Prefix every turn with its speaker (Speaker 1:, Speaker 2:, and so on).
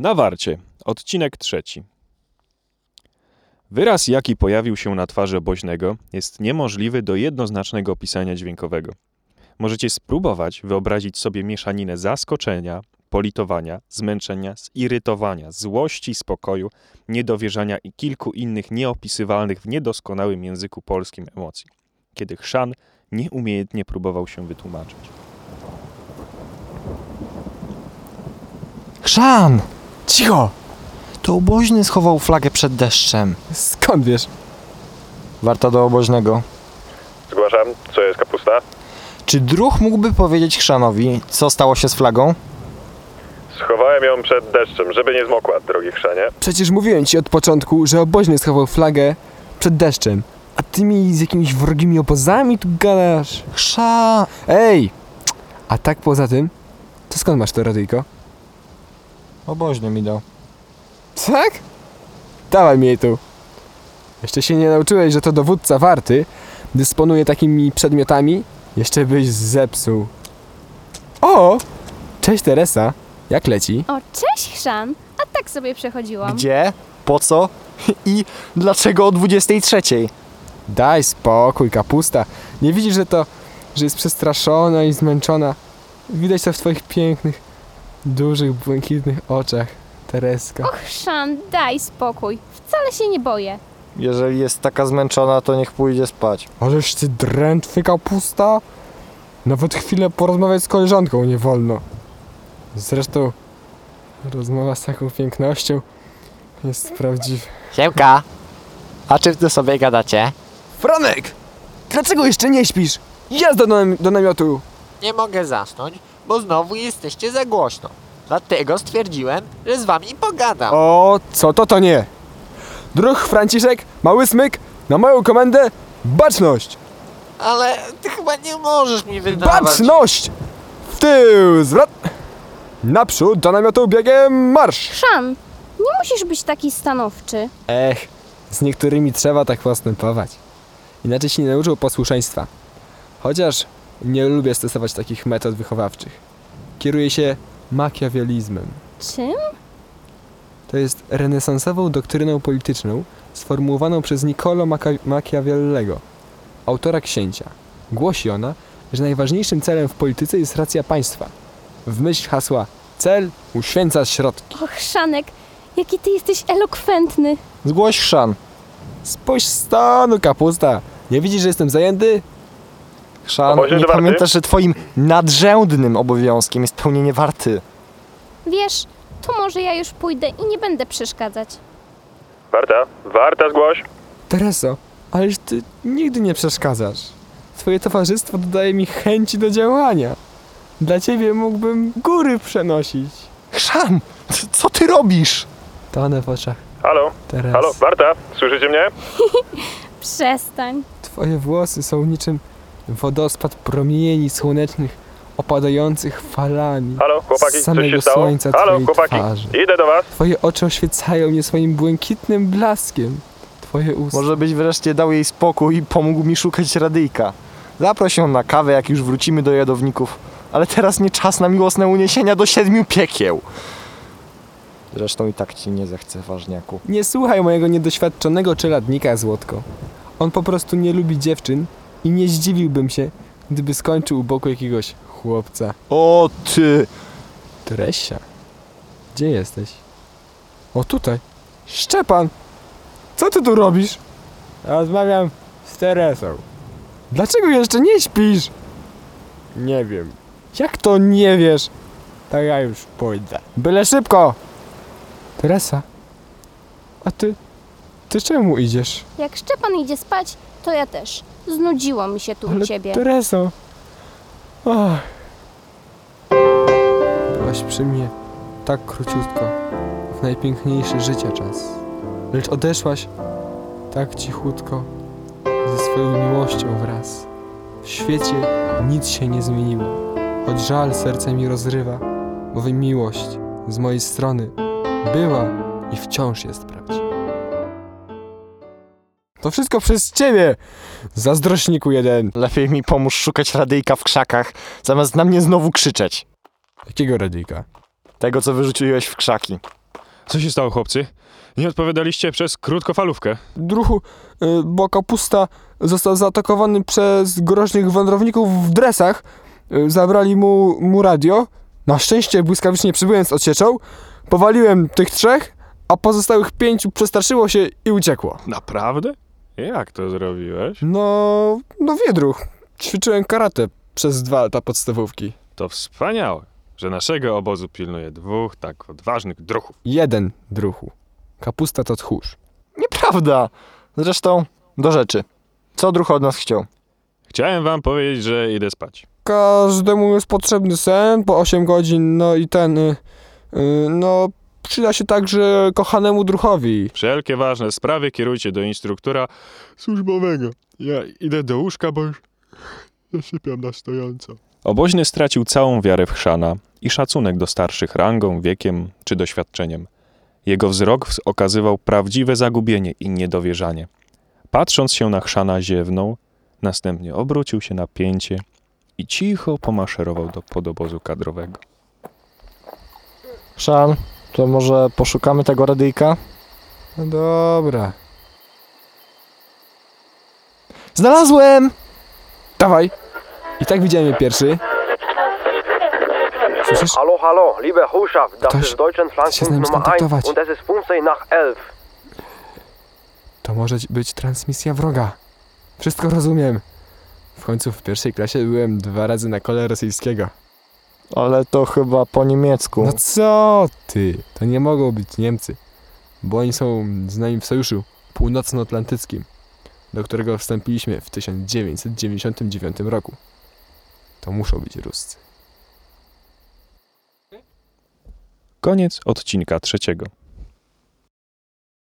Speaker 1: Na warcie. Odcinek trzeci. Wyraz, jaki pojawił się na twarzy oboźnego, jest niemożliwy do jednoznacznego opisania dźwiękowego. Możecie spróbować wyobrazić sobie mieszaninę zaskoczenia, politowania, zmęczenia, zirytowania, złości, spokoju, niedowierzania i kilku innych nieopisywalnych w niedoskonałym języku polskim emocji, kiedy chrzan nieumiejętnie próbował się wytłumaczyć.
Speaker 2: Chrzan!
Speaker 3: Cicho!
Speaker 2: To oboźny schował flagę przed deszczem.
Speaker 3: Skąd wiesz?
Speaker 2: Warta do oboźnego.
Speaker 1: Zgłaszam, co jest kapusta?
Speaker 2: Czy druh mógłby powiedzieć chrzanowi, co stało się z flagą?
Speaker 1: Schowałem ją przed deszczem, żeby nie zmokła, drogi chrzanie.
Speaker 3: Przecież mówiłem ci od początku, że oboźny schował flagę przed deszczem. A ty mi z jakimiś wrogimi obozami tu gadasz.
Speaker 2: Chrza...
Speaker 3: Ej! A tak poza tym, to skąd masz to radyjko?
Speaker 2: Oboźny mi dał.
Speaker 3: Tak? Dawaj mi jej tu. Jeszcze się nie nauczyłeś, że to dowódca warty dysponuje takimi przedmiotami? Jeszcze byś zepsuł. O! Cześć Teresa. Jak leci?
Speaker 4: O, cześć Chrzan! A tak sobie przechodziłam.
Speaker 2: Gdzie? Po co? I dlaczego o 23?
Speaker 3: Daj spokój, kapusta. Nie widzisz, że to, że jest przestraszona i zmęczona? Widać to w twoich pięknych, dużych, błękitnych oczach, Tereska.
Speaker 4: Och, Chrzan, daj spokój. Wcale się nie boję.
Speaker 2: Jeżeli jest taka zmęczona, to niech pójdzie spać.
Speaker 3: Ależ ty drętwy kapusta? Nawet chwilę porozmawiać z koleżanką nie wolno. Zresztą rozmowa z taką pięknością jest prawdziwa.
Speaker 5: Siemka! A czym ty sobie gadacie?
Speaker 3: Franek! Dlaczego jeszcze nie śpisz? Jazda do, nam- do namiotu!
Speaker 5: Nie mogę zasnąć, bo znowu jesteście za głośno. Dlatego stwierdziłem, że z wami pogadam.
Speaker 3: O, co to to nie? Druh Franciszek, mały smyk, na moją komendę, baczność!
Speaker 5: Ale ty chyba nie możesz mi wydawać.
Speaker 3: Baczność! W tył, zwrot! Naprzód do namiotu biegiem marsz!
Speaker 4: Chrzan, nie musisz być taki stanowczy.
Speaker 3: Ech, z niektórymi trzeba tak postępować. Inaczej się nie nauczył posłuszeństwa. Chociaż nie lubię stosować takich metod wychowawczych. Kieruję się makiawelizmem.
Speaker 4: Czym?
Speaker 3: To jest renesansową doktryną polityczną sformułowaną przez Niccolo Maca- Machiavellego, autora księcia. Głosi ona, że najważniejszym celem w polityce jest racja państwa. W myśl hasła cel uświęca środki.
Speaker 4: Och, Chrzanek, jaki ty jesteś elokwentny.
Speaker 2: Zgłoś chrzan.
Speaker 3: Spójrz stanu, kapusta! Nie widzisz, że jestem zajęty?
Speaker 1: Oboźny
Speaker 2: nie
Speaker 1: warty?
Speaker 2: pamiętasz, że twoim nadrzędnym obowiązkiem jest pełnienie warty.
Speaker 4: Wiesz, to może ja już pójdę i nie będę przeszkadzać.
Speaker 1: Warta, warta zgłoś.
Speaker 3: Tereso, ależ ty nigdy nie przeszkadzasz. Twoje towarzystwo dodaje mi chęci do działania. Dla ciebie mógłbym góry przenosić.
Speaker 2: C- co ty robisz?
Speaker 3: Tonę w oczach
Speaker 1: Halo,
Speaker 3: Teresy.
Speaker 1: halo, warta, słyszycie mnie?
Speaker 4: Przestań.
Speaker 3: Twoje włosy są niczym wodospad promieni słonecznych opadających falami.
Speaker 1: Halo, chłopaki,
Speaker 3: Z
Speaker 1: coś
Speaker 3: samego
Speaker 1: się stało?
Speaker 3: słońca
Speaker 1: Halo,
Speaker 3: twojej
Speaker 1: chłopaki,
Speaker 3: twarzy.
Speaker 1: idę do was.
Speaker 3: Twoje oczy oświecają mnie swoim błękitnym blaskiem. Twoje usta.
Speaker 2: Może byś wreszcie dał jej spokój i pomógł mi szukać radyjka. Zaproś ją na kawę, jak już wrócimy do jadowników. Ale teraz nie czas na miłosne uniesienia do siedmiu piekieł. Zresztą i tak ci nie zechce, ważniaku.
Speaker 3: Nie słuchaj mojego niedoświadczonego czeladnika, Złotko. On po prostu nie lubi dziewczyn i nie zdziwiłbym się, gdyby skończył u boku jakiegoś chłopca.
Speaker 2: O ty!
Speaker 3: Tresia, gdzie jesteś? O tutaj. Szczepan! Co ty tu robisz? Rozmawiam z Teresą. Dlaczego jeszcze nie śpisz? Nie wiem. Jak to nie wiesz? To ja już pójdę. Byle szybko! Teresa, a ty, ty czemu idziesz?
Speaker 4: Jak Szczepan idzie spać, to ja też. Znudziło mi się tu u ciebie.
Speaker 3: Tereso. Ach. Byłaś przy mnie tak króciutko, w najpiękniejszy życia czas. Lecz odeszłaś tak cichutko, ze swoją miłością wraz. W świecie nic się nie zmieniło, choć żal serce mi rozrywa, bowiem miłość z mojej strony była i wciąż jest prawdziwa. To wszystko przez ciebie, zazdrośniku jeden.
Speaker 2: Lepiej mi pomóż szukać radyjka w krzakach, zamiast na mnie znowu krzyczeć.
Speaker 3: Jakiego radyjka?
Speaker 2: Tego, co wyrzuciłeś w krzaki.
Speaker 1: Co się stało, chłopcy? Nie odpowiadaliście przez krótkofalówkę.
Speaker 3: Druhu, y, bo kapusta został zaatakowany przez groźnych wędrowników w dresach. Y, Zabrali mu, mu radio. Na szczęście błyskawicznie przybyłem z odsieczą. Powaliłem tych trzech, a pozostałych pięciu przestraszyło się i uciekło.
Speaker 1: Naprawdę? Jak to zrobiłeś?
Speaker 3: No, no wiedruch. Ćwiczyłem karate przez dwa lata podstawówki.
Speaker 1: To wspaniałe, że naszego obozu pilnuje dwóch tak odważnych druhów.
Speaker 3: Jeden druhu. Kapusta to tchórz.
Speaker 2: Nieprawda. Zresztą, do rzeczy. Co druh od nas chciał?
Speaker 1: Chciałem wam powiedzieć, że idę spać.
Speaker 3: Każdemu jest potrzebny sen po 8 godzin, no i ten, y, y, no, przyda się także kochanemu druchowi.
Speaker 1: Wszelkie ważne sprawy kierujcie do instruktora służbowego. Ja idę do łóżka, bo już zasypiam na stojąco. Oboźny stracił całą wiarę w chrzana i szacunek do starszych rangą, wiekiem czy doświadczeniem. Jego wzrok okazywał prawdziwe zagubienie i niedowierzanie. Patrząc się na chrzana ziewnął, następnie obrócił się na pięcie i cicho pomaszerował do podobozu kadrowego.
Speaker 2: Szan, to może poszukamy tego radyjka?
Speaker 3: No dobra.
Speaker 2: Znalazłem!
Speaker 3: Dawaj! I tak widziałem je pierwszy. Słyszysz?
Speaker 6: Hallo, hallo, liebe das
Speaker 3: Ktoś
Speaker 6: ist Deutschland
Speaker 3: chce z nami
Speaker 6: Flankpunkt Nummer 1
Speaker 3: skontaktować.
Speaker 6: und es ist 15 nach 11.
Speaker 3: To może być transmisja wroga. Wszystko rozumiem. W końcu w pierwszej klasie byłem dwa razy na kole rosyjskiego.
Speaker 2: Ale to chyba po niemiecku.
Speaker 3: No co ty? To nie mogą być Niemcy. Bo oni są z nami w sojuszu północnoatlantyckim, do którego wstąpiliśmy w 1999 roku. To muszą być Ruscy.
Speaker 1: Koniec odcinka trzeciego.